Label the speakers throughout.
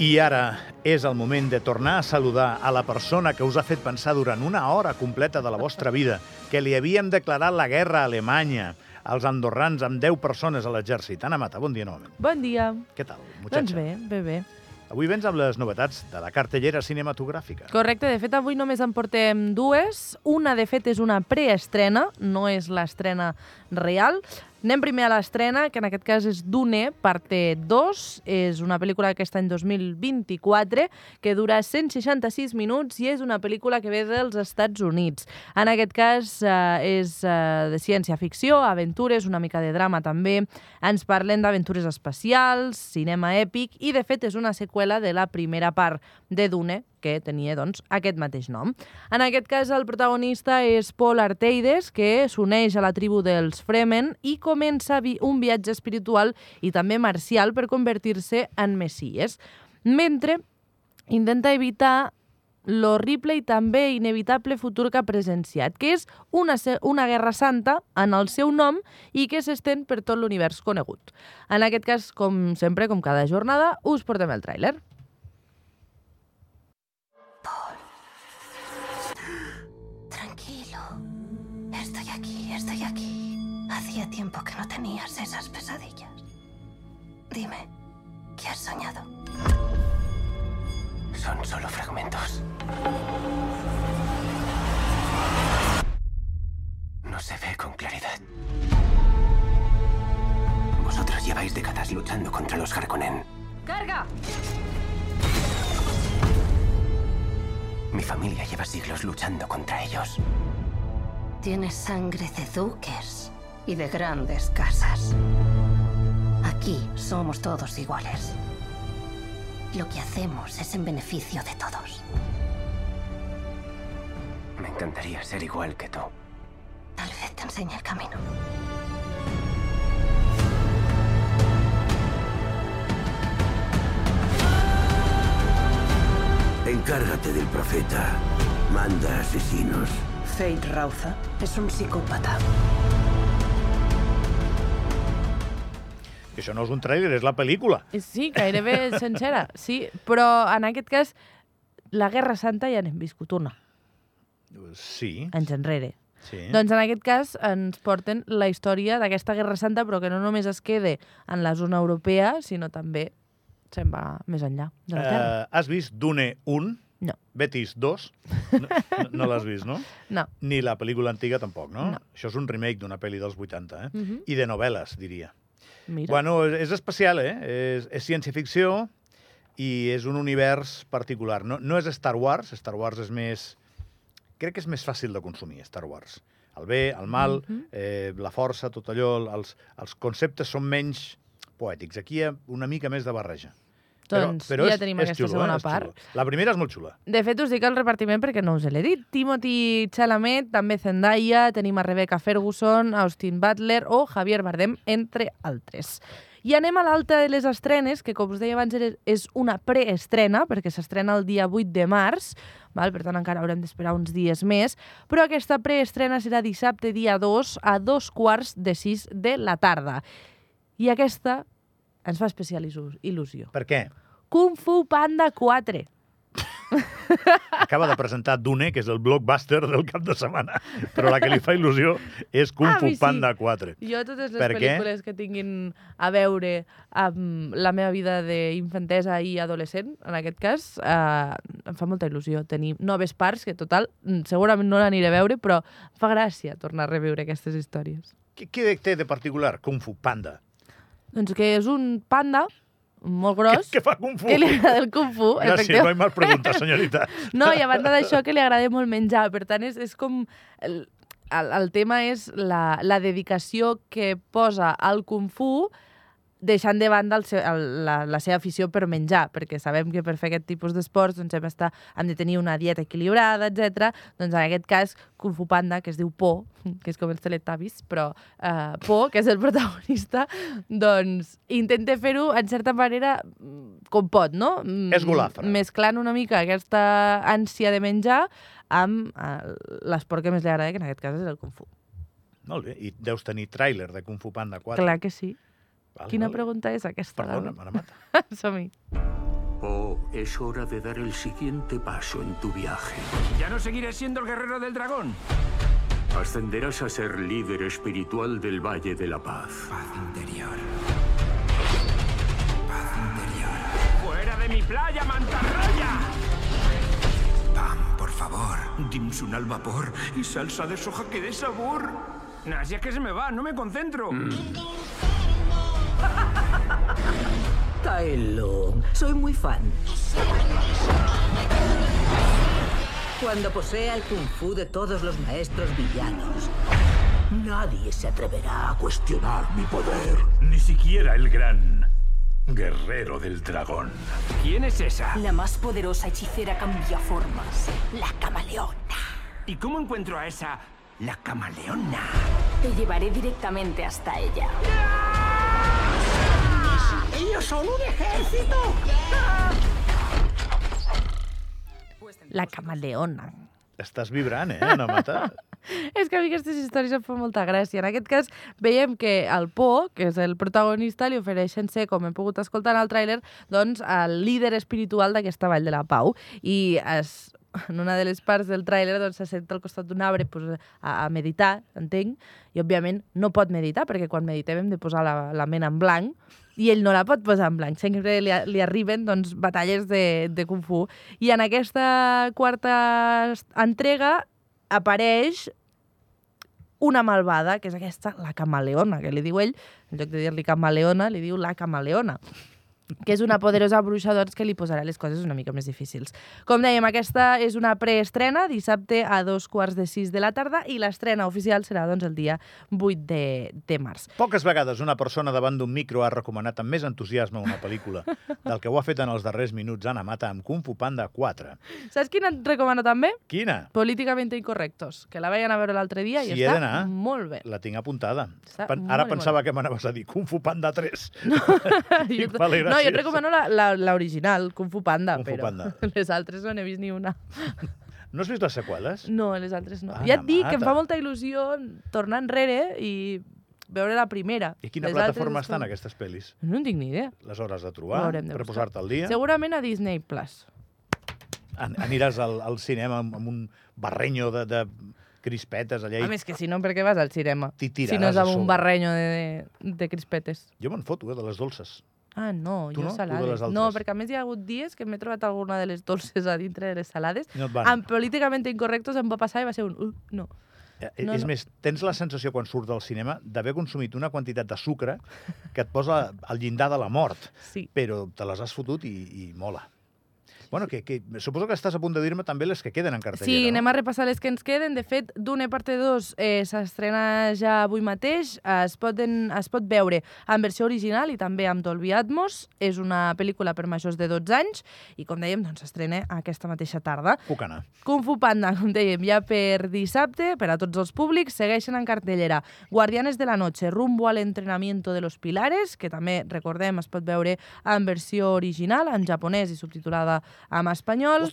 Speaker 1: I ara és el moment de tornar a saludar a la persona que us ha fet pensar durant una hora completa de la vostra vida que li havíem declarat la guerra a Alemanya, als andorrans amb 10 persones a l'exèrcit. Anna Mata, bon dia novament.
Speaker 2: Bon dia.
Speaker 1: Què tal, muchacha?
Speaker 2: Doncs bé, bé, bé.
Speaker 1: Avui vens amb les novetats de la cartellera cinematogràfica.
Speaker 2: Correcte, de fet avui només en portem dues. Una, de fet, és una preestrena, no és l'estrena real. Anem primer a l'estrena, que en aquest cas és Dune, parte 2. És una pel·lícula d'aquest any 2024 que dura 166 minuts i és una pel·lícula que ve dels Estats Units. En aquest cas eh, és eh, de ciència-ficció, aventures, una mica de drama també. Ens parlen d'aventures espacials, cinema èpic i, de fet, és una seqüela de la primera part de Dune, que tenia doncs, aquest mateix nom. En aquest cas, el protagonista és Paul Arteides, que s'uneix a la tribu dels Fremen i comença un viatge espiritual i també marcial per convertir-se en messies, mentre intenta evitar l'horrible i també inevitable futur que ha presenciat, que és una, una guerra santa en el seu nom i que s'estén per tot l'univers conegut. En aquest cas, com sempre, com cada jornada, us portem el tràiler.
Speaker 3: Hacía tiempo que no tenías esas pesadillas. Dime, ¿qué has soñado?
Speaker 4: Son solo fragmentos. No se ve con claridad. Vosotros lleváis décadas luchando contra los Harkonnen.
Speaker 3: ¡Carga!
Speaker 4: Mi familia lleva siglos luchando contra ellos.
Speaker 3: Tienes sangre de duques y de grandes casas. Aquí somos todos iguales. Lo que hacemos es en beneficio de todos.
Speaker 4: Me encantaría ser igual que tú.
Speaker 3: Tal vez te enseñe el camino.
Speaker 5: Encárgate del profeta. Manda asesinos.
Speaker 3: Fate Rauza es un psicópata.
Speaker 1: Que això no és un tràiler, és la pel·lícula.
Speaker 2: Sí, gairebé sencera, sí. Però en aquest cas, la Guerra Santa ja n'hem viscut una.
Speaker 1: Sí.
Speaker 2: Anys enrere.
Speaker 1: sí.
Speaker 2: Doncs en aquest cas ens porten la història d'aquesta Guerra Santa, però que no només es quede en la zona europea, sinó també se'n va més enllà de la Terra.
Speaker 1: Uh, has vist Dune 1?
Speaker 2: No.
Speaker 1: Betis 2? No, no, l'has vist, no?
Speaker 2: No.
Speaker 1: Ni la pel·lícula antiga tampoc, no?
Speaker 2: No.
Speaker 1: Això és un remake d'una pel·li dels 80, eh?
Speaker 2: Mhm.
Speaker 1: I de novel·les, diria.
Speaker 2: Mira.
Speaker 1: Bueno, és especial, eh? És, és ciència-ficció i és un univers particular. No, no és Star Wars, Star Wars és més... Crec que és més fàcil de consumir, Star Wars. El bé, el mal,
Speaker 2: Mhm.
Speaker 1: eh, la força, tot allò, els, els conceptes són menys poètics. Aquí hi ha una mica més de barreja.
Speaker 2: Doncs ja tenim aquesta segona
Speaker 1: és
Speaker 2: part.
Speaker 1: xulo. La primera és molt xula.
Speaker 2: De fet, us dic el repartiment perquè no us l'he dit. Timothy Chalamet, també Zendaya, tenim a Rebecca Ferguson, Austin Butler o Javier Bardem, entre altres. I anem a l'alta de les estrenes, que com us deia abans és una preestrena, perquè s'estrena el dia 8 de març, val? per tant encara haurem d'esperar uns dies més, però aquesta preestrena serà dissabte dia 2 a dos quarts de 6 de la tarda. I aquesta ens fa especial il·lu- il·lusió.
Speaker 1: Per què?
Speaker 2: Kung Fu Panda 4.
Speaker 1: Acaba de presentar Dune, que és el blockbuster del cap de setmana, però la que li fa il·lusió és Kung
Speaker 2: Ah,
Speaker 1: Fu
Speaker 2: mi sí.
Speaker 1: Panda 4.
Speaker 2: Jo totes les
Speaker 1: Per què?
Speaker 2: pel·lícules que tinguin a veure amb la meva vida d'infantesa i adolescent, en aquest cas, eh, em fa molta il·lusió tenir noves parts, que total, segurament no l'aniré a veure, però fa gràcia tornar a reviure aquestes històries.
Speaker 1: Què té de particular Kung Fu Panda?
Speaker 2: Doncs que és un panda molt gros,
Speaker 1: què fa Kung Fu?
Speaker 2: que li agrada el Kung Fu,
Speaker 1: Gràcies, no hi mal pregunta, senyorita.
Speaker 2: No, i a banda d'això que li agrada molt menjar. Per tant, és, és com... El, el, el tema és la, la dedicació que posa al Kung Fu deixant de banda el seu, el, la, la seva afició per menjar, perquè sabem que per fer aquest tipus d'esports doncs hem, estar, hem de tenir una dieta equilibrada, etc. Doncs en aquest cas, Kung Fu Panda, que es diu Po, que és com els teletubbies, però eh, Po, que és el protagonista, doncs intenta fer-ho, en certa manera, com pot, no? Mm,
Speaker 1: És golafre.
Speaker 2: Mesclant una mica aquesta ànsia de menjar amb eh, l'esport que més li agrada, que en aquest cas és el Kung Fu.
Speaker 1: Molt bé, i deus tenir tràiler de Kung Fu Panda 4.
Speaker 2: Clar que sí.
Speaker 1: Val,
Speaker 2: Quina
Speaker 1: val.
Speaker 2: pregunta és aquesta?
Speaker 1: Perdona,
Speaker 2: David?
Speaker 1: me la mata.
Speaker 2: Som-hi.
Speaker 6: Oh, es hora de dar el siguiente paso en tu viaje.
Speaker 7: ¿Ya no seguiré siendo el guerrero del dragón?
Speaker 6: Ascenderás a ser líder espiritual del Valle de la Paz.
Speaker 4: Paz interior.
Speaker 7: ¡Fuera de mi playa, mantarraya!
Speaker 4: Pam, por favor.
Speaker 6: Dimsun al vapor y salsa de soja que dé sabor.
Speaker 7: Nah, si es que se me va, no me concentro.
Speaker 8: Tai Soy muy fan. Cuando posea el kung fu de todos los maestros villanos, nadie se atreverá a cuestionar mi poder.
Speaker 6: Ni siquiera el gran guerrero del dragón.
Speaker 7: ¿Quién es esa?
Speaker 9: La más poderosa hechicera cambia formas. La camaleona.
Speaker 7: ¿Y cómo encuentro a esa... la camaleona?
Speaker 9: Te llevaré directamente hasta ella.
Speaker 8: ¡Ellos son un ejército!
Speaker 2: La camaleona.
Speaker 1: Estàs vibrant, eh, Ana Mata?
Speaker 2: És que a mi aquestes històries em fan molta gràcia. En aquest cas, veiem que el Po, que és el protagonista, li ofereixen ser, com hem pogut escoltar en el tràiler, doncs, el líder espiritual d'aquesta Vall de la Pau. I es, en una de les parts del tràiler doncs, se sent al costat d'un arbre pues, a, a meditar, entenc, i òbviament no pot meditar, perquè quan meditem hem de posar la, la ment en blanc, i ell no la pot posar en blanc. Sempre li, li arriben doncs, batalles de, de Kung Fu. I en aquesta quarta entrega apareix una malvada, que és aquesta, la camaleona, que li diu ell, en lloc de dir-li camaleona, li diu la camaleona que és una poderosa bruixa doncs, que li posarà les coses una mica més difícils. Com dèiem, aquesta és una preestrena, dissabte a dos quarts de sis de la tarda, i l'estrena oficial serà doncs, el dia 8 de, de març.
Speaker 1: Poques vegades una persona davant d'un micro ha recomanat amb més entusiasme una pel·lícula del que ho ha fet en els darrers minuts Ana Mata amb Kung Fu Panda 4.
Speaker 2: Saps quina et recomano també?
Speaker 1: Quina?
Speaker 2: Políticamente incorrectos, que la vayan a veure l'altre dia i
Speaker 1: he
Speaker 2: està molt bé.
Speaker 1: La tinc apuntada.
Speaker 2: Està molt
Speaker 1: Ara
Speaker 2: i
Speaker 1: pensava
Speaker 2: molt
Speaker 1: que m'anaves a dir Kung Fu Panda 3.
Speaker 2: jo,
Speaker 1: Dic, vale,
Speaker 2: no, jo
Speaker 1: gràcies.
Speaker 2: et recomano la- la- l'original, Kung Fu Panda,
Speaker 1: Kung Fu
Speaker 2: però
Speaker 1: Panda.
Speaker 2: les altres no n'he vist ni una.
Speaker 1: No has vist les seqüeles?
Speaker 2: No, les altres no.
Speaker 1: Ana
Speaker 2: ja et dic que em
Speaker 1: Mata.
Speaker 2: fa molta il·lusió tornar enrere i veure la primera.
Speaker 1: I quina
Speaker 2: Les
Speaker 1: plataforma estan
Speaker 2: són-
Speaker 1: aquestes pel·lis?
Speaker 2: No en tinc ni idea.
Speaker 1: Les hores de trobar,
Speaker 2: de
Speaker 1: per posar-te al dia.
Speaker 2: Segurament a Disney Plus.
Speaker 1: An aniràs al, al cinema amb, amb un barrenyo de, de crispetes allà
Speaker 2: A
Speaker 1: i
Speaker 2: més que si no, per què vas al cinema? Si no és
Speaker 1: a
Speaker 2: amb un barrenyo de, de, de crispetes.
Speaker 1: Jo me'n foto, eh, de les dolces.
Speaker 2: Ah, no,
Speaker 1: Tu
Speaker 2: jo
Speaker 1: no?
Speaker 2: Salades. No, perquè a més hi ha hagut dies que m'he trobat alguna de les dolces a dintre de les salades.
Speaker 1: No et van.
Speaker 2: Amb políticament incorrectos em va passar i va ser un... Uh, no.
Speaker 1: Eh,
Speaker 2: no,
Speaker 1: és
Speaker 2: no.
Speaker 1: més, tens la sensació quan surts del cinema d'haver consumit una quantitat de sucre que et posa al llindar de la mort,
Speaker 2: Sí.
Speaker 1: però te les has fotut i, i mola. Bueno, que, que suposo que estàs a punt de dir-me també les que queden en cartellera,
Speaker 2: Sí, anem
Speaker 1: no?
Speaker 2: a repassar les que ens queden. De fet, Dune parte 2 eh, s'estrena ja avui mateix. Es, poden, es pot veure en versió original i també amb Dolby Atmos. És una pel·lícula per majors de 12 anys i, com dèiem, doncs, s'estrena aquesta mateixa tarda.
Speaker 1: Puc anar.
Speaker 2: Kung Fu Panda, com dèiem, ja per dissabte, per a tots els públics, segueixen en cartellera. Guardianes de la Noche, rumbo al entrenamiento de los pilares, que també, recordem, es pot veure en versió original, en japonès i subtitulada en espanyol.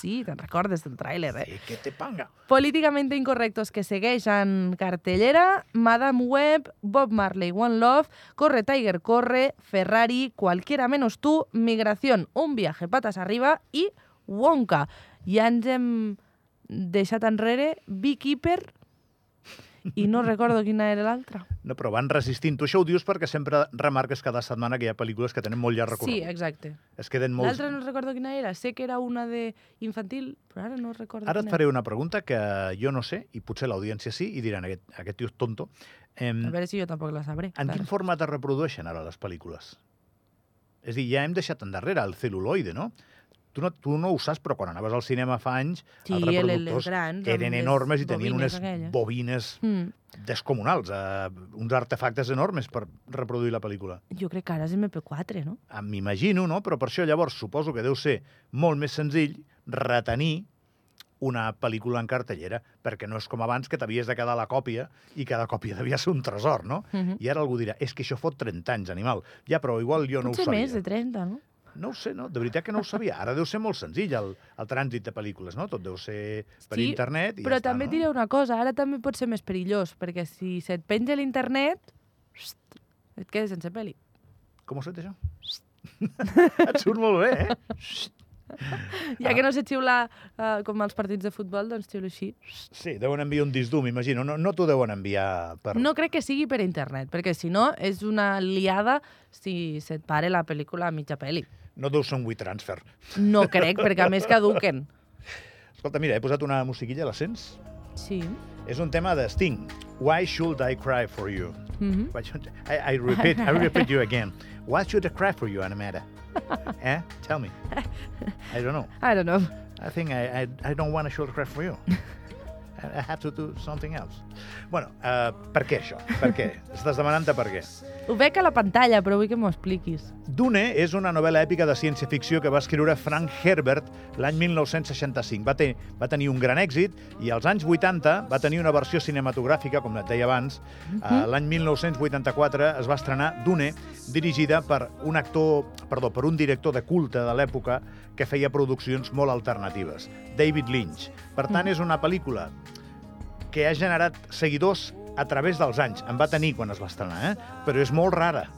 Speaker 2: Sí, te'n recordes del tràiler, eh?
Speaker 1: Sí, que te panga.
Speaker 2: Políticamente incorrectos que segueix en cartellera, Madame Web, Bob Marley, One Love, Corre Tiger Corre, Ferrari, Cualquiera menos tú, Migración, Un viaje patas arriba i Wonka. Ja ens hem deixat enrere Beekeeper i no recordo quina era l'altra.
Speaker 1: No, però van resistint. Tu això ho dius perquè sempre remarques cada setmana que hi ha pel·lícules que tenen molt llarg
Speaker 2: Sí,
Speaker 1: recorregut.
Speaker 2: exacte.
Speaker 1: Es queden molts...
Speaker 2: L'altra no recordo quina era. Sé que era una de infantil, però ara no recordo
Speaker 1: Ara et faré una pregunta que jo no sé, i potser l'audiència sí, i diran, aquest, aquest tio és tonto. Em,
Speaker 2: era. A veure si jo tampoc la sabré.
Speaker 1: en
Speaker 2: clar.
Speaker 1: quin format es reprodueixen ara les pel·lícules? És a dir, ja hem deixat endarrere el cel·luloide, no? Tu no, tu no ho saps, però quan anaves al cinema fa anys,
Speaker 2: Sí,
Speaker 1: els
Speaker 2: el- el-
Speaker 1: reproductors
Speaker 2: grans,
Speaker 1: eren enormes i tenien unes
Speaker 2: aquelles.
Speaker 1: bobines
Speaker 2: Mm.
Speaker 1: descomunals, eh, uns artefactes enormes per reproduir la pel·lícula.
Speaker 2: Jo crec que ara és MP4, no?
Speaker 1: Ah, M'imagino, no? Però per això llavors suposo que deu ser molt més senzill retenir una pel·lícula en cartellera, perquè no és com abans que t'havies de quedar la còpia i cada còpia devia ser un tresor, no?
Speaker 2: Mhm.
Speaker 1: I ara algú dirà, és que això fot 30 anys, animal. Ja, però igual jo no
Speaker 2: Potser
Speaker 1: ho sabia.
Speaker 2: més de 30, no?
Speaker 1: No ho sé, no? De veritat que no ho sabia. Ara deu ser molt senzill el, el trànsit de pel·lícules, no? Tot deu ser per
Speaker 2: Sí,
Speaker 1: internet i
Speaker 2: Però
Speaker 1: ja està,
Speaker 2: també
Speaker 1: no?
Speaker 2: et diré una cosa, ara també pot ser més perillós, perquè si se't penja l'internet, et quedes sense pel·li.
Speaker 1: Com ho fet, això? Et surt molt bé, eh?
Speaker 2: Ja que no sé xiular uh, com als partits de futbol, doncs xiulo així.
Speaker 1: Sí, deuen enviar un disc dur, m'imagino. No, no t'ho deuen enviar per...
Speaker 2: No crec que sigui per internet, perquè si no és una liada si se't pare la pel·lícula a mitja pel·li.
Speaker 1: No deu ser un WeTransfer.
Speaker 2: No crec, perquè a més caduquen.
Speaker 1: Escolta, mira, he posat una musiquilla, la sents?
Speaker 2: Sí.
Speaker 1: És un tema de Sting. Why should I cry for you? Why should- I, I repeat, I repeat you again. Why should I cry for you, Anamara? eh? Tell me. I don't know.
Speaker 2: I don't know.
Speaker 1: I think I, I, I don't want to should cry for you. I I have to do something else. Bueno, uh, per què això? Per què? Estàs demanant-te per què.
Speaker 2: Ho veig a la pantalla, però vull que m'ho expliquis.
Speaker 1: Dune és una novel·la èpica de ciència-ficció que va escriure Frank Herbert l'any 1965. Va, te va tenir un gran èxit i als anys 80 va tenir una versió cinematogràfica, com et deia abans. Uh -huh. L'any 1984 es va estrenar Dune, dirigida per un actor, perdó, per un director de culte de l'època que feia produccions molt alternatives, David Lynch. Per tant, és una pel·lícula que ha generat seguidors a través dels anys. En va tenir quan es va estrenar, eh? però és molt rara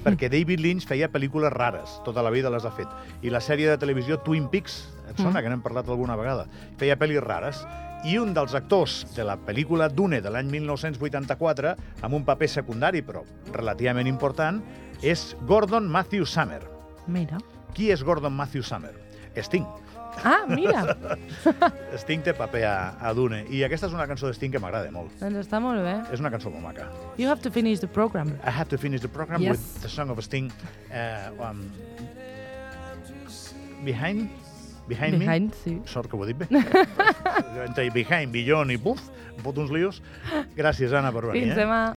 Speaker 1: perquè David Lynch feia pel·lícules rares, tota la vida les ha fet. I la sèrie de televisió Twin Peaks, et sona, que n'hem parlat alguna vegada, feia pel·lis rares. I un dels actors de la pel·lícula Dune de l'any 1984, amb un paper secundari, però relativament important, és Gordon Matthew Summer.
Speaker 2: Mira.
Speaker 1: Qui és Gordon Matthew Summer? Sting.
Speaker 2: Ah, mira.
Speaker 1: Sting té paper a, a Dune. I aquesta és una cançó de Sting que m'agrada molt.
Speaker 2: doncs està molt bé.
Speaker 1: És una cançó molt maca.
Speaker 2: You have to finish the program.
Speaker 1: I have to finish the program
Speaker 2: Yes.
Speaker 1: with the song of Sting. Uh, um, behind? Behind,
Speaker 2: Behind,
Speaker 1: me?
Speaker 2: sí.
Speaker 1: Sort que ho he dit bé. Entre behind, beyond i buf, em fot uns lios. Gràcies, Anna, per venir.
Speaker 2: Fins
Speaker 1: eh?
Speaker 2: demà.